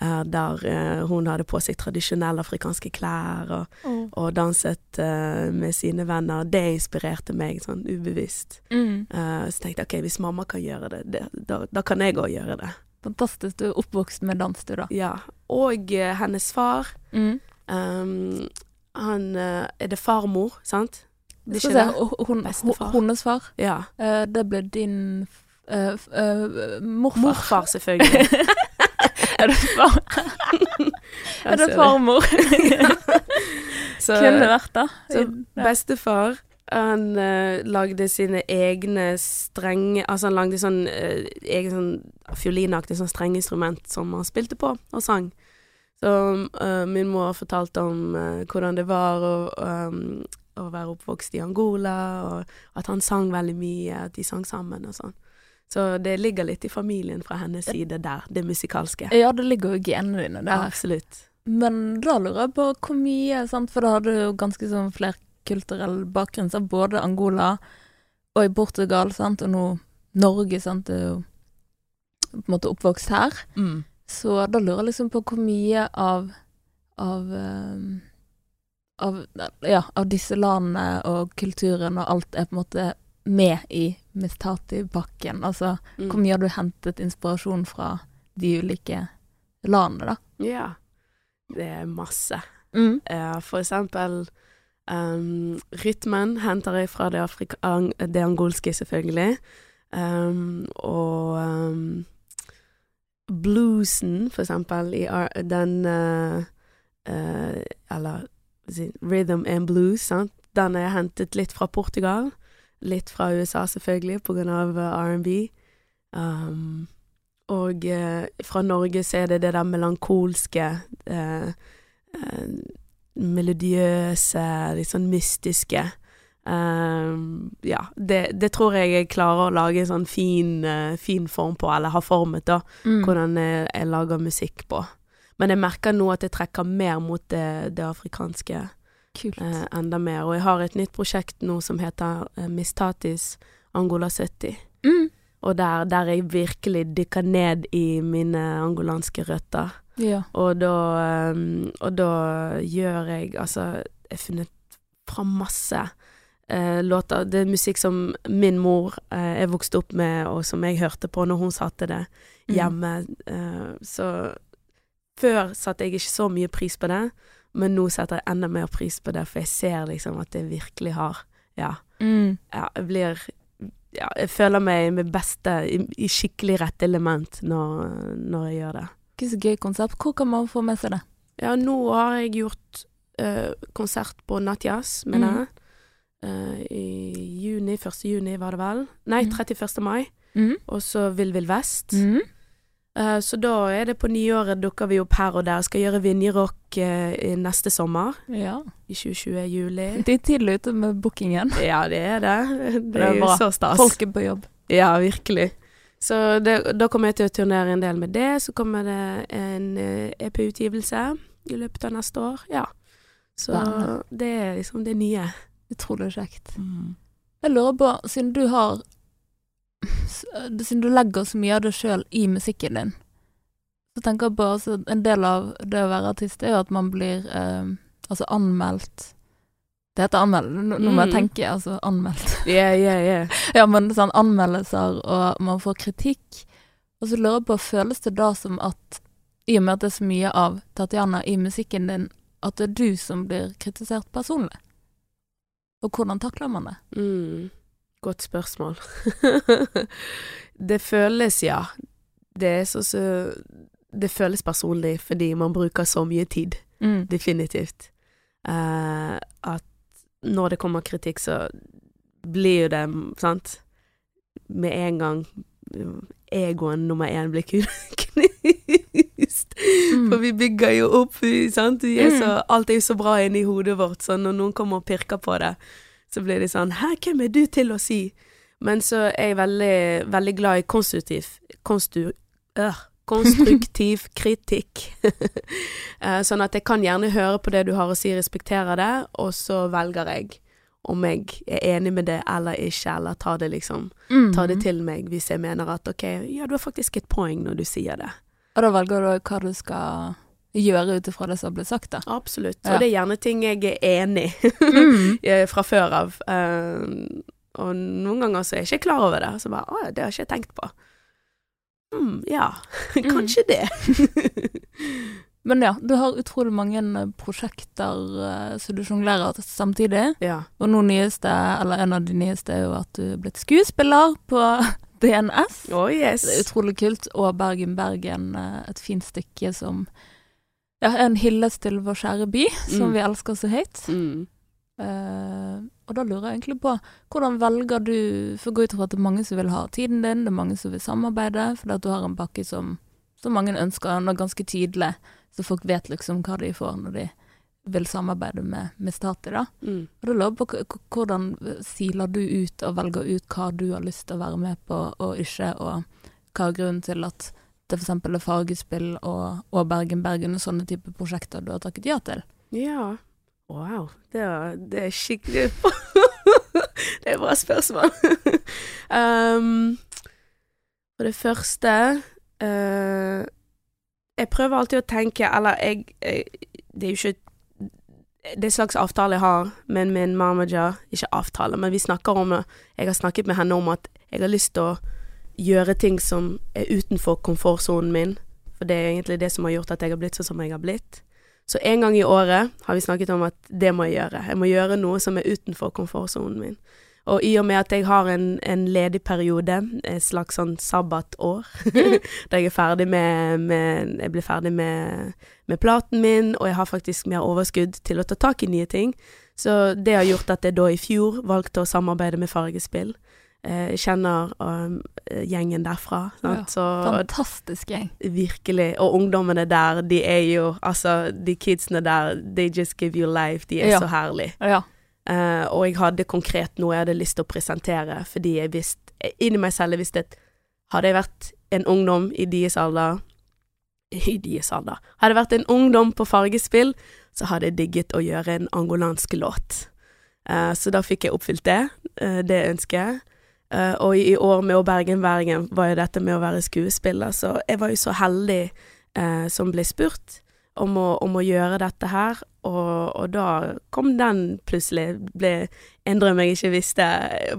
uh, der uh, hun hadde på seg tradisjonelle afrikanske klær og, og danset uh, med sine venner. Det inspirerte meg sånn ubevisst. Mm. Så tenkte jeg ok, hvis mamma kan gjøre det, det da, da kan jeg òg gjøre det. Fantastisk. Du er oppvokst med dans, du, da. Ja. Og hennes far, Mm. Um, han Er det farmor, sant? Det ikke det? hun, Bestefar. hennes far, Ja. Uh, det ble din uh, uh, morfar. Morfar, selvfølgelig. er det far? Er det farmor? Så- Kunne vært det. Så bestefar han lagde sine egne strenge Altså han lagde sånn egen sånn fiolinaktig sånn strengeinstrument som han spilte på og sang. Så uh, min mor fortalte om uh, hvordan det var å, um, å være oppvokst i Angola, og at han sang veldig mye, at de sang sammen og sånn. Så det ligger litt i familien fra hennes side der, det musikalske. Ja, det ligger jo i genene dine der. Absolutt. Men da lurer jeg på hvor mye, sant? for da hadde du jo ganske sånn fler, flerkulturell bakgrunn, så både Angola og i Portugal, sant, og nå Norge, sant, er jo på en måte oppvokst her. Mm. Så da lurer jeg liksom på hvor mye av av, eh, av ja, av disse landene og kulturen og alt er på en måte med i Mistati-pakken. Altså Mm. hvor mye har du hentet inspirasjon fra de ulike landene, da? Ja. Det er masse. Mm. Uh, for eksempel um, rytmen henter jeg fra det, ang det angolske, selvfølgelig. Um, og um, bluesen, for eksempel, i den uh, uh, Eller rhythm and blues, sant. Den er hentet litt fra Portugal. Litt fra USA, selvfølgelig, på grunn av uh, R&B. Um, og uh, fra Norge så er det det der melankolske uh, uh, melodiøse, litt sånn mystiske. Um, ja, det, det tror jeg jeg klarer å lage en sånn fin, uh, fin form på, eller har formet, da, Mm. hvordan jeg, jeg lager musikk på. Men jeg merker nå at jeg trekker mer mot det, det afrikanske eh, enda mer. Og jeg har et nytt prosjekt nå som heter eh, Mistatis Angola 70. Mm. Og der, der jeg virkelig dykker ned i mine angolanske røtter. Ja. Og da, um, og da gjør jeg Altså, jeg har funnet fram masse eh, låter. Det er musikk som min mor eh, er vokst opp med, og som jeg hørte på når hun satte det Mm. hjemme. Eh, så før satte jeg ikke så mye pris på det, men nå setter jeg enda mer pris på det, for jeg ser liksom at det virkelig har Ja. Mm. ja jeg blir ja, jeg føler meg med beste i, i skikkelig rett element når, når jeg gjør det. Ikke så gøy konsept. Hvor kan man få med seg det? Ja, nå har jeg gjort uh, konsert på Nattjazz, mener jeg. Uh, I juni, 1. juni var det vel. Nei, Mhm. 31. mai. Mm. Og så Vill Vill Vest. Mm. Eh, så da er det på nyåret dukker vi opp her og der. Skal gjøre Vinjerock uh, neste sommer. Ja. I 2020, juli. De er tidlig ute med bookingen. Ja, det er det. Det er jo så stas. Folk er på jobb. Ja, virkelig. Så det, da kommer jeg til å turnere en del med det. Så kommer det en eh, EP-utgivelse i løpet av neste år. Ja. Så Spennende. det er liksom det nye. Utrolig kjekt. Jeg lurer på, siden du har Siden du legger så mye av det sjøl i musikken din, så tenker jeg på altså, En del av det å være artist er jo at man blir eh, altså anmeldt Det heter anmeld... Nå nå må jeg Mm. tenke, altså anmeldt. Yeah, yeah, yeah. Ja, men sånn anmeldelser, og man får kritikk. Og så lurer jeg på, føles det da som at i og med at det er så mye av Tatjana i musikken din, at det er du som blir kritisert personlig? Og hvordan takler man det? Mm. Godt spørsmål. det føles, ja. Det er så, så Det føles personlig fordi man bruker så mye tid. Mm. Definitivt. Uh, at når det kommer kritikk, så blir jo det, sant Med en gang mm, egoen nummer én blir knust. Mm. For vi bygger jo opp, sant. Er Mm. så, alt er jo så bra inni hodet vårt, så når noen kommer og pirker på det, så blir det sånn Hæ, hvem er du til å si? Men så er jeg veldig, veldig glad i konstruktiv konstru, øh, konstruktiv kritikk. Eh, sånn at jeg kan gjerne høre på det du har å si, respektere det, og så velger jeg om jeg er enig med det eller ikke, eller tar det liksom Mm. Tar det til meg hvis jeg mener at ok, ja, du har faktisk et poeng når du sier det. Og da velger du hva du skal gjøre ut ifra det som ble sagt, da. Absolutt. Ja. Og det er gjerne ting jeg er enig i Mm. eh, fra før av. Uh, og noen ganger så er jeg ikke klar over det. Så bare Å ja, det har ikke jeg tenkt på. Mm, ja, kanskje det. Men ja, du har utrolig mange prosjekter uh, som du sjonglerer samtidig. ja. Og nå nyeste, eller en av de nyeste, er jo at du er blitt skuespiller på DNS. Oh yes. Det er utrolig kult. Og Bergen Bergen, eh, et fint stykke som ja, en hyllest til vår kjære by, som Mm. vi elsker så høyt. Mm. Eh, og da lurer jeg egentlig på, hvordan velger du For gå ut ifra at det er mange som vil ha tiden din, det er mange som vil samarbeide, fordi at du har en pakke som, som mange ønsker, og den er ganske tydelig, så folk vet liksom hva de får når de vil samarbeide med, med staten, da. Mm. Og da lurer på hvordan siler du ut og velger ut hva du har lyst til å være med på og ikke, og hva er grunnen til at det f.eks. Fargespill og, og Bergen Bergen og sånne type prosjekter du har takket ja til? Ja. Wow, det er, det er skikkelig Det er et bra spørsmål. um, for det første uh, Jeg prøver alltid å tenke Eller jeg, jeg Det er jo ikke det slags avtale jeg har med min manager Ikke avtale, men vi snakker om det. Jeg har snakket med henne om at jeg har lyst til å gjøre ting som er utenfor komfortsonen min. For det er egentlig det som har gjort at jeg har blitt sånn som jeg har blitt. Så en gang i året har vi snakket om at det må jeg gjøre. Jeg må gjøre noe som er utenfor komfortsonen min. Og i og med at jeg har en, en ledig periode, et slags sånn sabbatår, da jeg er ferdig med, med Jeg blir ferdig med, med, platen min, og jeg har faktisk mer overskudd til å ta tak i nye ting. Så det har gjort at jeg da i fjor valgte å samarbeide med Fargespill. Eh, kjenner um, gjengen derfra. Ja, så, fantastisk gjeng. Virkelig. Og ungdommene der, de er jo Altså, de kidsene der, they just give you life. De er ja. så herlige. Ja. Uh, og jeg hadde konkret noe jeg hadde lyst til å presentere, fordi jeg visste Inni meg selv jeg visste at hadde jeg vært en ungdom i deres alder I deres alder Hadde jeg vært en ungdom på Fargespill, så hadde jeg digget å gjøre en angolansk låt. Uh, så da fikk jeg oppfylt det, uh, det ønsket. Og i år med Å Bergen Bergen var jo dette med å være skuespiller, så jeg var jo så heldig som ble spurt om å, om å gjøre dette her, og, og, da kom den plutselig. Ble en drøm jeg ikke visste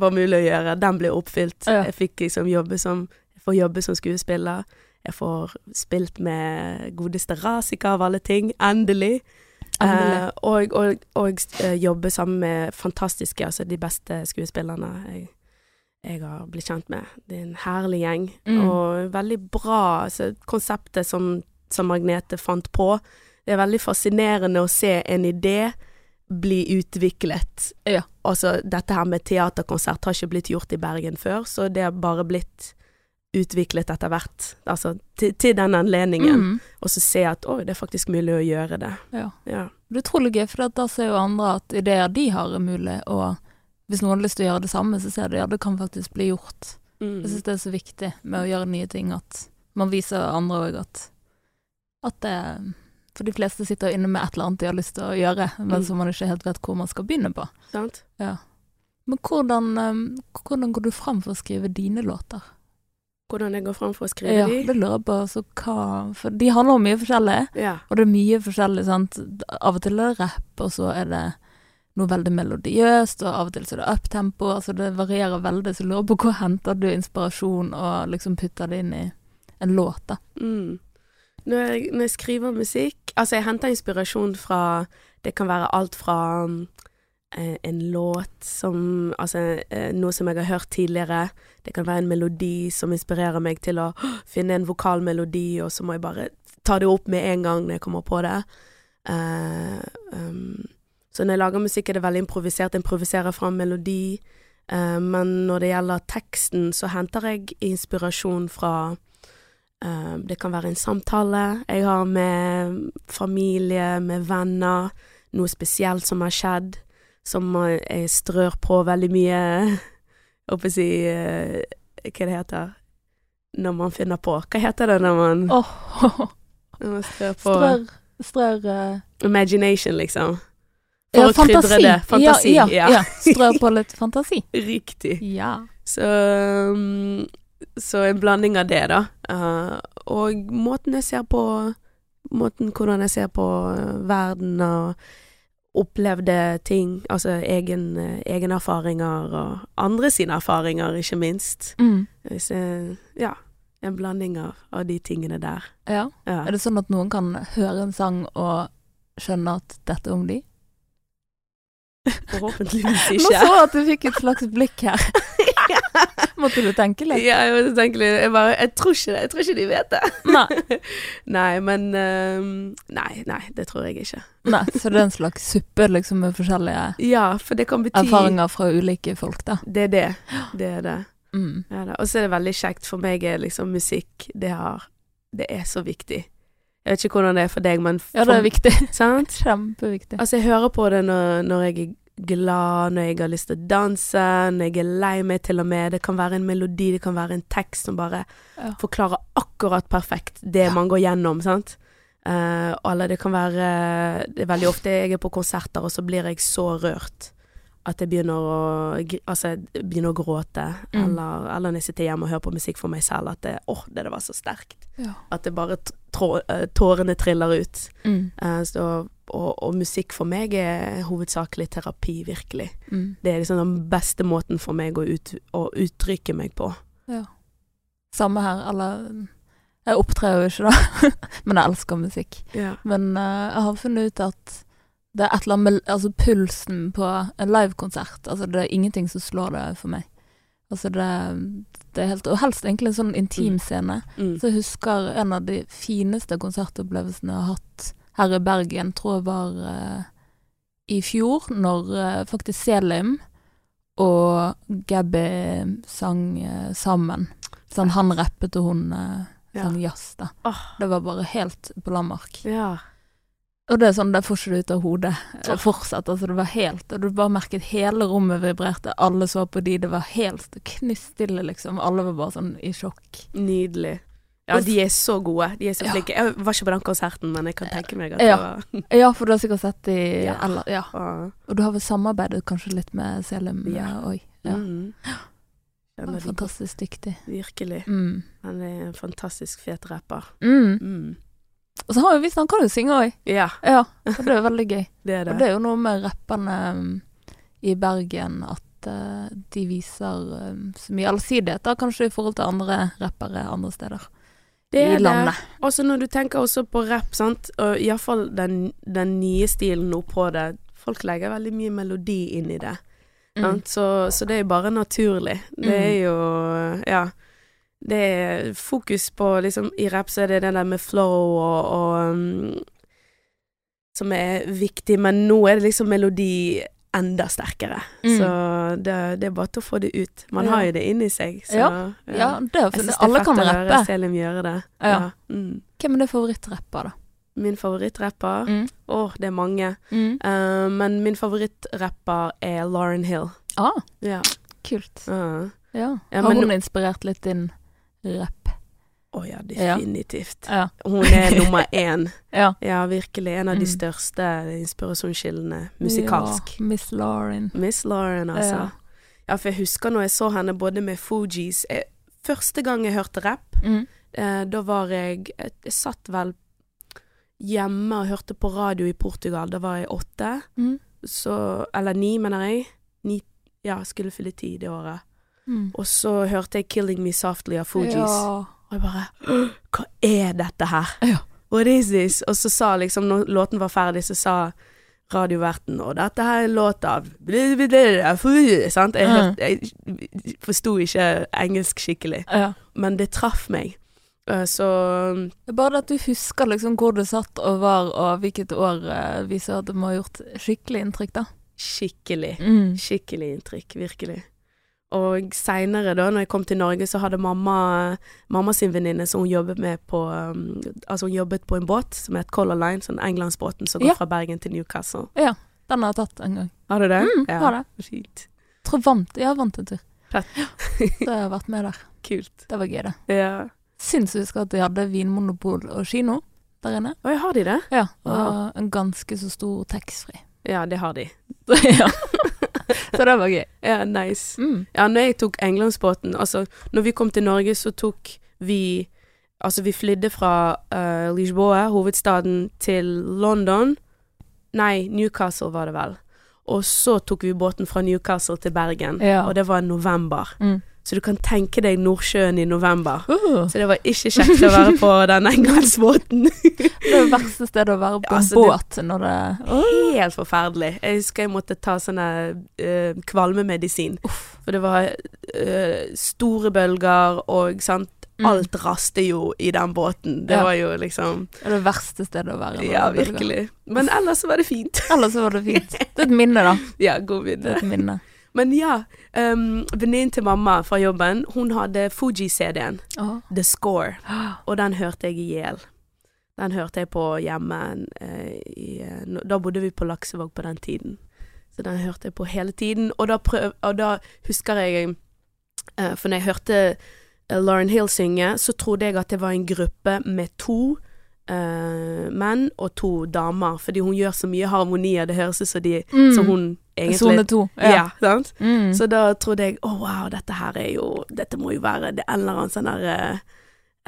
var mulig å gjøre. Den ble oppfylt. Ja. Jeg fikk liksom jobbe som får jobbe som skuespiller. Jeg får spilt med godeste Rasika av alle ting. Endelig. Eh, og, og, og uh, jobbe sammen med fantastiske, altså de beste skuespillerne jeg, jeg har blitt kjent med. Det er en herlig gjeng, mm. og veldig bra altså, konseptet som som Magnete fant på. Det er veldig fascinerende å se en idé bli utviklet. Ja. Altså, dette her med teaterkonsert har ikke blitt gjort i Bergen før, så det har bare blitt utviklet etter hvert. Altså til, til den anledningen. Mm. Og så se at oi, det er faktisk mulig å gjøre det. Ja. ja. Det er utrolig gøy, for da ser jo andre at ideer de har, er mulig, og hvis noen har lyst til å gjøre det samme, så ser du at det kan faktisk bli gjort. Mm. Jeg syns det er så viktig med å gjøre nye ting, at man viser andre òg at at det For de fleste sitter inne med et eller annet de har lyst til å gjøre, men mm. som man ikke helt vet hvor man skal begynne på. Sant. Ja. Men hvordan, um, hvordan går du fram for å skrive dine låter? Hvordan jeg går fram for å skrive ja, de? Det lurer på altså, hva For de handler om mye forskjellig, ja. og det er mye forskjellig, sant. Av og til er det rapp, og så er det noe veldig melodiøst, og av og til så er det uptempo. Altså det varierer veldig, så lurer på hvor henter du inspirasjon og liksom putter det inn i en låt, da. Mm. Når jeg, når jeg, skriver musikk Altså, jeg henter inspirasjon fra Det kan være alt fra eh, en låt som Altså eh, noe som jeg har hørt tidligere. Det kan være en melodi som inspirerer meg til å finne en vokalmelodi, og så må jeg bare ta det opp med en gang når jeg kommer på det. Eh, um, så når jeg lager musikk, er det veldig improvisert. Jeg improviserer fram melodi. Uh, men når det gjelder teksten, så henter jeg inspirasjon fra Uh, det kan være en samtale jeg har med familie, med venner, noe spesielt som har skjedd, som jeg strør på veldig mye håper å si uh, Hva det heter når man finner på? Hva heter det når man, oh. når man strør på Strør, strør. Imagination, liksom. For ja, å fantasi. krydre det. Fantasi. Ja, ja, ja. Strø på litt fantasi. Riktig. Ja. Så um, så en blanding av det, da. Uh, og måten jeg ser på Måten hvordan jeg ser på uh, verden og opplevde ting, altså egen, egen erfaringer og andre sine erfaringer, ikke minst. Mm. Så, ja. En blanding av, av, de tingene der. Ja. ja. Er det sånn at noen kan høre en sang og skjønne at dette er om de? Forhåpentligvis ikke. Nå så at du fikk et slags blikk her. Måtte du tenke litt? Ja, jeg måtte tenke litt. Jeg, bare, jeg tror ikke det. Jeg tror ikke de vet det. Nei. nei, men uh, Nei, nei, det tror jeg ikke. nei, Så det er en slags suppe liksom med forskjellige ja, for det kan bety... erfaringer fra ulike folk, da. Det er det. Det er det. Mm. Ja, og så er det veldig kjekt. For meg er liksom musikk Det har Det er så viktig. Jeg vet ikke hvordan det er for deg, men for, Ja, det er viktig. Sant? Kjempeviktig. Altså, jeg hører på det når, når jeg er glad, når jeg har lyst til å danse, når jeg er lei meg til og med. Det kan være en melodi, det kan være en tekst som bare ja. forklarer akkurat perfekt det ja. man går gjennom, sant. Uh, eller det kan være Det er veldig ofte jeg er på konserter, og så blir jeg så rørt at jeg begynner å, altså, jeg begynner å gråte. Mm. Eller, eller når jeg sitter hjemme og hører på musikk for meg selv, at det, oh, det, det var så sterkt. Ja. At det bare trå, eh, tårene triller ut. Mm. Uh, så, og, og musikk for meg er hovedsakelig terapi, virkelig. Mm. Det er liksom den beste måten for meg å, ut, å uttrykke meg på. Ja. Samme her. Eller Jeg opptrer jo ikke, da, men jeg elsker musikk. Ja. Men uh, jeg har funnet ut at det er et eller annet med altså, pulsen på en livekonsert. Altså, det er ingenting som slår det for meg. Altså, det, det er helt Og helst egentlig en sånn intimscene. Mm. Så jeg husker en av de fineste konsertopplevelsene jeg har hatt her i Bergen, tror jeg var uh, i fjor, når uh, faktisk Selim og Gabby sang uh, sammen. Sånn han rappet og hun sang jazz, da. Oh. Det var bare helt på landmark. ja. Og det er sånn, det får ikke du ut av hodet eh, fortsatt. Altså, det var helt Og du bare merket hele rommet vibrerte. Alle så på de, det var helt knuststille, liksom. Alle var bare sånn i sjokk. Nydelig. Ja, de er så gode. De er så Ja. flinke. Jeg var ikke på den konserten, men jeg kan tenke meg at Ja. det var Ja, for du har sikkert sett de Ja. Eller, ja. Og du har vel samarbeidet kanskje litt med Selim Ja. eh. Ja. Mm. Han er fantastisk dyktig. Virkelig. Mm. Han er en fantastisk fet rapper. Mm. Mm. Og så har jo visst han kan jo synge òg. Ja, Ja, det er veldig gøy. det er det. Og det er jo noe med rapperne um, i Bergen at uh, de viser um, så mye allsidighet, da, kanskje i forhold til andre rappere andre steder Det er det. Også når du tenker også på rapp, sant, og iallfall den, den nye stilen nå på det. Folk legger veldig mye melodi inn i det. Mm. Så, så det er jo bare naturlig. Det er jo Ja. Det er fokus på liksom I rap så er det det der med flow og, og um, Som er viktig, men nå er det liksom melodi enda sterkere. Mm. Så det, det er bare til å få det ut. Man Ja. har jo det inni seg. Så, Ja, Ja, det er Jeg synes det alle kan rappe. Selim gjøre det. Ja. Mm. Hvem er din favorittrapper, da? Min favorittrapper? Mm. Åh, det er mange. Mm. Uh, men min favorittrapper er Lauren Hill. Ah, Ja. kult. Uh. Ja. Ja, Har men- hun inspirert litt din rapp? Å oh, Ja. definitivt. Ja. Hun er nummer én. ja. Ja, virkelig. En av de Mm. største inspirasjonskildene musikalsk. Ja, Miss Lauren. Miss Lauren, altså. Ja. For jeg husker når jeg så henne både med Fugees eh, Første gang jeg hørte rapp, Mm. eh, da var jeg Jeg, jeg satt vel hjemme og hørte på radio i Portugal. Da var jeg åtte. Mm. Så Eller ni, mener jeg. Ni, ja, skulle fylle ti det året. Mm. Og så hørte jeg 'Killing Me Softly' av Fugees. Ja. Og jeg bare Hva er dette her? Ja. What is this? Og så sa liksom, når låten var ferdig, så sa radioverten Og dette her er en låt av Sant? Jeg, hørte- jeg forsto ikke engelsk skikkelig, ja. men det traff meg. Eh, Så er bare at du husker liksom hvor du satt og var, og hvilket år eh, viser at det må ha gjort skikkelig inntrykk, da. skikkelig. Mm. Skikkelig inntrykk, virkelig. Og seinere, da når jeg kom til Norge, så hadde mamma mamma sin venninne som hun jobbet med på um, Altså hun jobbet på en båt som het Color Line, sånn englandsbåten som går Ja. fra Bergen til Newcastle. Ja, Den har jeg tatt en gang. Har du det? Mm, har det. Fint. Tror vant, jeg vant en tur. Fett. Så jeg har vært med der. Kult. Det var gøy, det. Ja. Husker at de hadde vinmonopol og kino der inne? Oi, har de det? Ja. Og Wow. en ganske så stor taxfree. Ja, det har de. ja. Så det var gøy. Ja, nice. Mm. Ja, når jeg tok Englandsbåten Altså, når vi kom til Norge, så tok vi Altså, vi flydde fra uh, Lisboa, hovedstaden, til London. Nei, Newcastle var det vel. Og så tok vi båten fra Newcastle til Bergen, Ja. og det var i november. Mm. Så du kan tenke deg Nordsjøen i november. Uh, Så det var ikke kjekt å være på den englandsbåten. det er det verste stedet å være på en Altså, båt når det Helt forferdelig. Jeg husker jeg måtte ta sånne uh, kvalmemedisin. For det var eh, store bølger, og sant Mm. Alt raste jo i den båten. Det Ja. var jo liksom Det er det verste stedet å være. Ja, virkelig. Men ellers var det fint. Ellers var det fint. Det er et minne, da. Ja, god minne. Det er et minne. Men ja, um, venninnen til mamma fra jobben, hun hadde Fuji-CD-en, oh. The Score, og den hørte jeg i hjel. Den hørte jeg på hjemme eh, i, eh, Da bodde vi på Laksevåg på den tiden. Så den hørte jeg på hele tiden. Og da, prøv, og da husker jeg eh, For når jeg hørte eh, Lauren Hill synge, så trodde jeg at det var en gruppe med to eh, menn og to damer, fordi hun gjør så mye harmonier. Det høres ut som de Mm. som hun egentlig Sone to. Ja, sant? Mm. Så da trodde jeg å wow, dette her er jo Dette må jo være det en eller annen sånn der uh,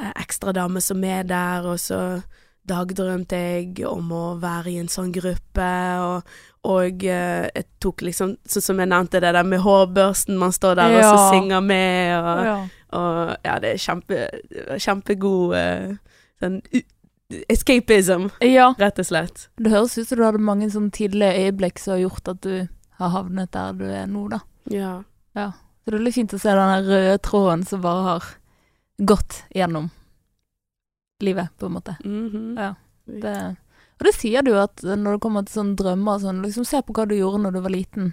eh, ekstra dame som er der, og så dagdrømte jeg om å være i en sånn gruppe, og, og uh, jeg tok liksom Sånn som jeg nevnte, det der med hårbørsten, man står der og så synger med, og, ja. og ja, det er kjempe, kjempegod uh, sånn escapism, ja. rett og slett. Det høres ut som du hadde mange sånn tidlige øyeblikk som har gjort at du har havnet der du er nå, da. Ja. Så det er veldig fint å se den røde tråden som bare har gått gjennom livet, på en måte. Mhm. Ja. Det, og det sier du at når det kommer til sånne drømmer og sånn, liksom se på hva du gjorde når du var liten.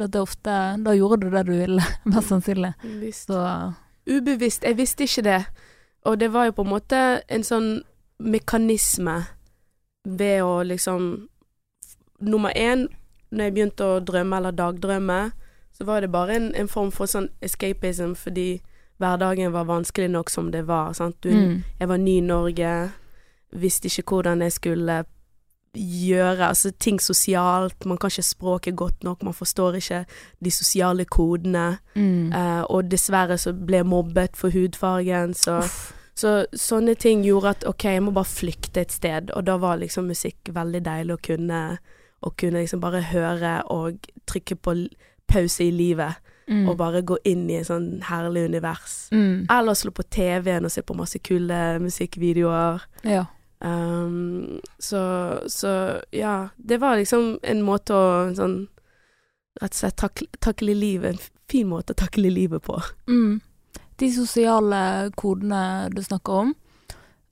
Ofte, da gjorde du det du ville, mest sannsynlig. Visst. Så Ubevisst. Jeg visste ikke det. Og det var jo på en måte en sånn mekanisme ved å liksom Nummer én, når jeg begynte å drømme eller dagdrømme, så var det bare en, en form for sånn escapism fordi hverdagen var vanskelig nok som det var. Sant? Du, mm. Jeg var ny i Norge, visste ikke hvordan jeg skulle gjøre altså ting sosialt. Man kan ikke språket godt nok, man forstår ikke de sosiale kodene. Mm. Uh, og dessverre så ble jeg mobbet for hudfargen, så, Uff. Så sånne ting gjorde at ok, jeg må bare flykte et sted, og da var liksom musikk veldig deilig å kunne, å kunne liksom bare høre og trykke på pause i livet, Mm. og bare gå inn i en sånn herlig univers. mm. Eller slå på TV-en og se på masse kule musikkvideoer. Ja. Um, så, så ja, det var liksom en måte å sånn Rett og slett takle, takle livet. En fin måte å takle livet på. Mm. De sosiale kodene du snakker om,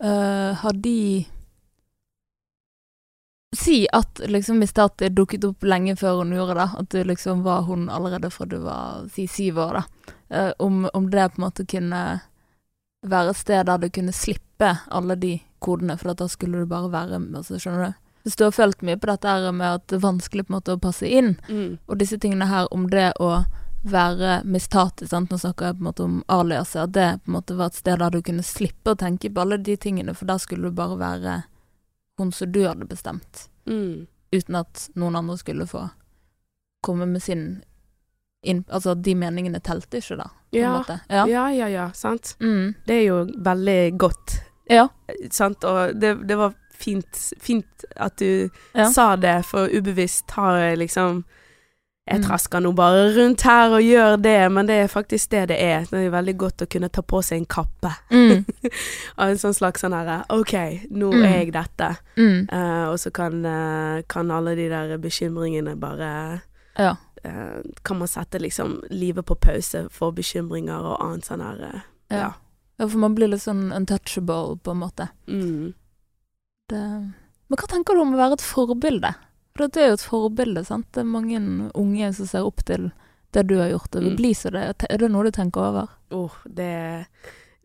uh, har de Si at liksom hvis det dukket opp lenge før hun gjorde det, at du liksom var hun allerede fra du var si syv år, da. uh, om, om det på en måte kunne være et sted der du kunne slippe alle de kodene, for da skulle du bare være altså, Skjønner du? Hvis du har følt mye på dette her med at det er vanskelig på en måte å passe inn, og disse tingene her om det å være mistati, sant, nå snakker jeg på en måte om aliaset, at det på en måte var et sted der du kunne slippe å tenke på alle de tingene, for der skulle du bare være hun som du hadde bestemt, Mm. uten at noen andre skulle få komme med sin inn, Altså, de meningene telte ikke, da, på Ja. måte. Ja. Ja, ja, ja, sant. Mm. Det er jo veldig godt, Ja. sant. Og det, det var fint, fint at du Ja. sa det, for ubevisst har jeg liksom Jeg Mm. trasker nå bare rundt her og gjør det, men det er faktisk det det er. Det er veldig godt å kunne ta på seg en kappe. Mm. Av en sånn slags sånn herre OK, nå Mm. er jeg dette. Mm. Uh, og så kan, uh, kan alle de der bekymringene bare Ja. uh, Kan man sette liksom livet på pause for bekymringer og annet sånn her ja. Ja, for man blir litt sånn untouchable, på en måte. mm. Det... Men hva tenker du om å være et forbilde? For det er jo et forbilde, sant. Det er mange unge som ser opp til det du har gjort, og vil Mm. bli som det. Er det noe du tenker over? Åh, det,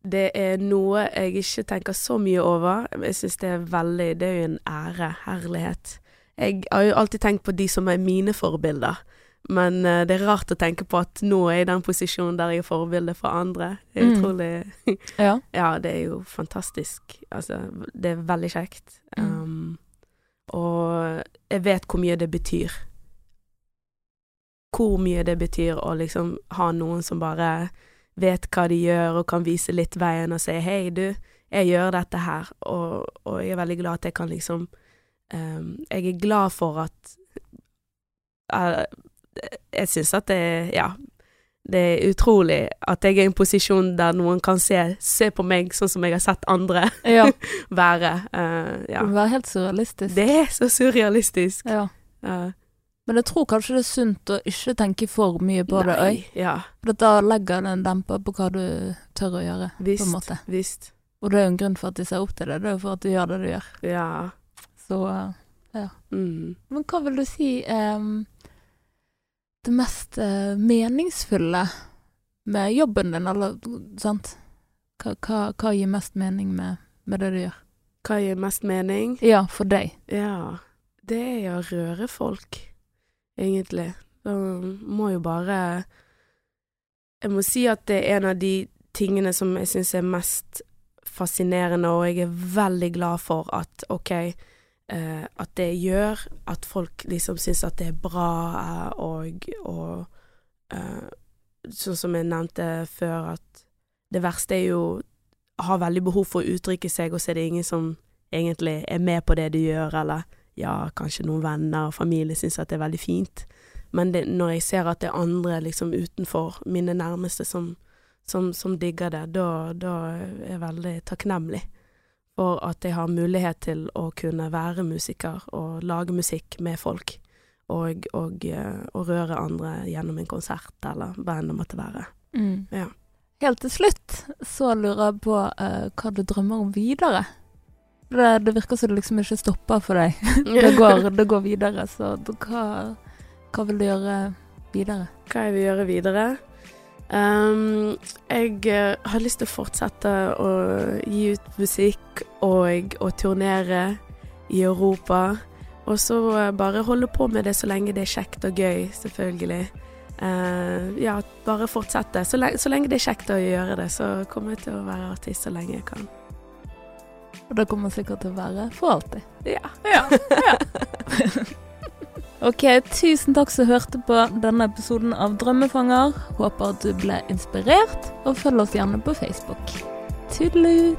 det er noe jeg ikke tenker så mye over. Jeg syns det er veldig Det er jo en ære. Herlighet. Jeg har jo alltid tenkt på de som er mine forbilder. Men uh, det er rart å tenke på at nå er jeg i den posisjonen der jeg er forbilde for andre. Det er Mm. utrolig Ja. Ja, det er jo fantastisk. Altså, det er veldig kjekt. Mm. Um, og jeg vet hvor mye det betyr. Hvor mye det betyr å liksom ha noen som bare vet hva de gjør, og kan vise litt veien og si 'hei, du, jeg gjør dette her', og, og jeg er veldig glad at jeg kan liksom um, Jeg er glad for at uh, Jeg syns at det Ja. Det er utrolig at jeg er i en posisjon der noen kan se, se på meg sånn som jeg har sett andre ja. være. Det ja. være helt surrealistisk. Det er så surrealistisk. Ja. Uh, Men jeg tror kanskje det er sunt å ikke tenke for mye på det òg. nei, Ja, For da legger det en demper på hva du tør å gjøre, på en måte. Visst. Og det er jo en grunn for at de ser opp til det. Det er jo for at du gjør det du gjør. Ja. Så ja. Mm. Men hva vil du si er det mest eh, meningsfulle med jobben din, eller sant? Hva, hva, hva gir mest mening med, med det du gjør? Hva gir mest mening? Ja, for deg. Ja, det er å røre folk, egentlig. Da må jo bare Jeg må si at det er en av de tingene som jeg syns er mest fascinerende, og jeg er veldig glad for at OK, eh, at det gjør at folk liksom syns at det er bra, eh, og, og eh, sånn som jeg nevnte før, at det verste er jo har veldig behov for å uttrykke seg, og så er det ingen som egentlig er med på det du gjør, eller ja, kanskje noen venner og familie syns at det er veldig fint. Men det, når jeg ser at det er andre liksom utenfor, mine nærmeste, som, som, som digger det, da, da er jeg veldig takknemlig for at jeg har mulighet til å kunne være musiker og lage musikk med folk. Og, og, eh, og røre andre gjennom en konsert, eller hva enn det måtte være. Mm. Ja. Helt til slutt så lurer jeg på uh, hva du drømmer om videre. Det, det virker som det liksom ikke stopper for deg. det, går, det går videre, så du- hva, hva vil du gjøre videre? hva jeg vil gjøre videre. Ehm, jeg eh, har lyst til å fortsette å gi ut musikk og å turnere i Europa. Og så eh, bare holde på med det så lenge det er kjekt og gøy, selvfølgelig. Uh, ja, bare fortsette. Så lenge, så lenge det er kjekt å gjøre det, så kommer jeg til å være artist så lenge jeg kan. Og da kommer sikkert til å være for alltid. Ja. Ok, tusen takk som hørte på denne episoden av Drømmefanger. Håper at du ble inspirert, og følg oss gjerne på Facebook. Tudelu!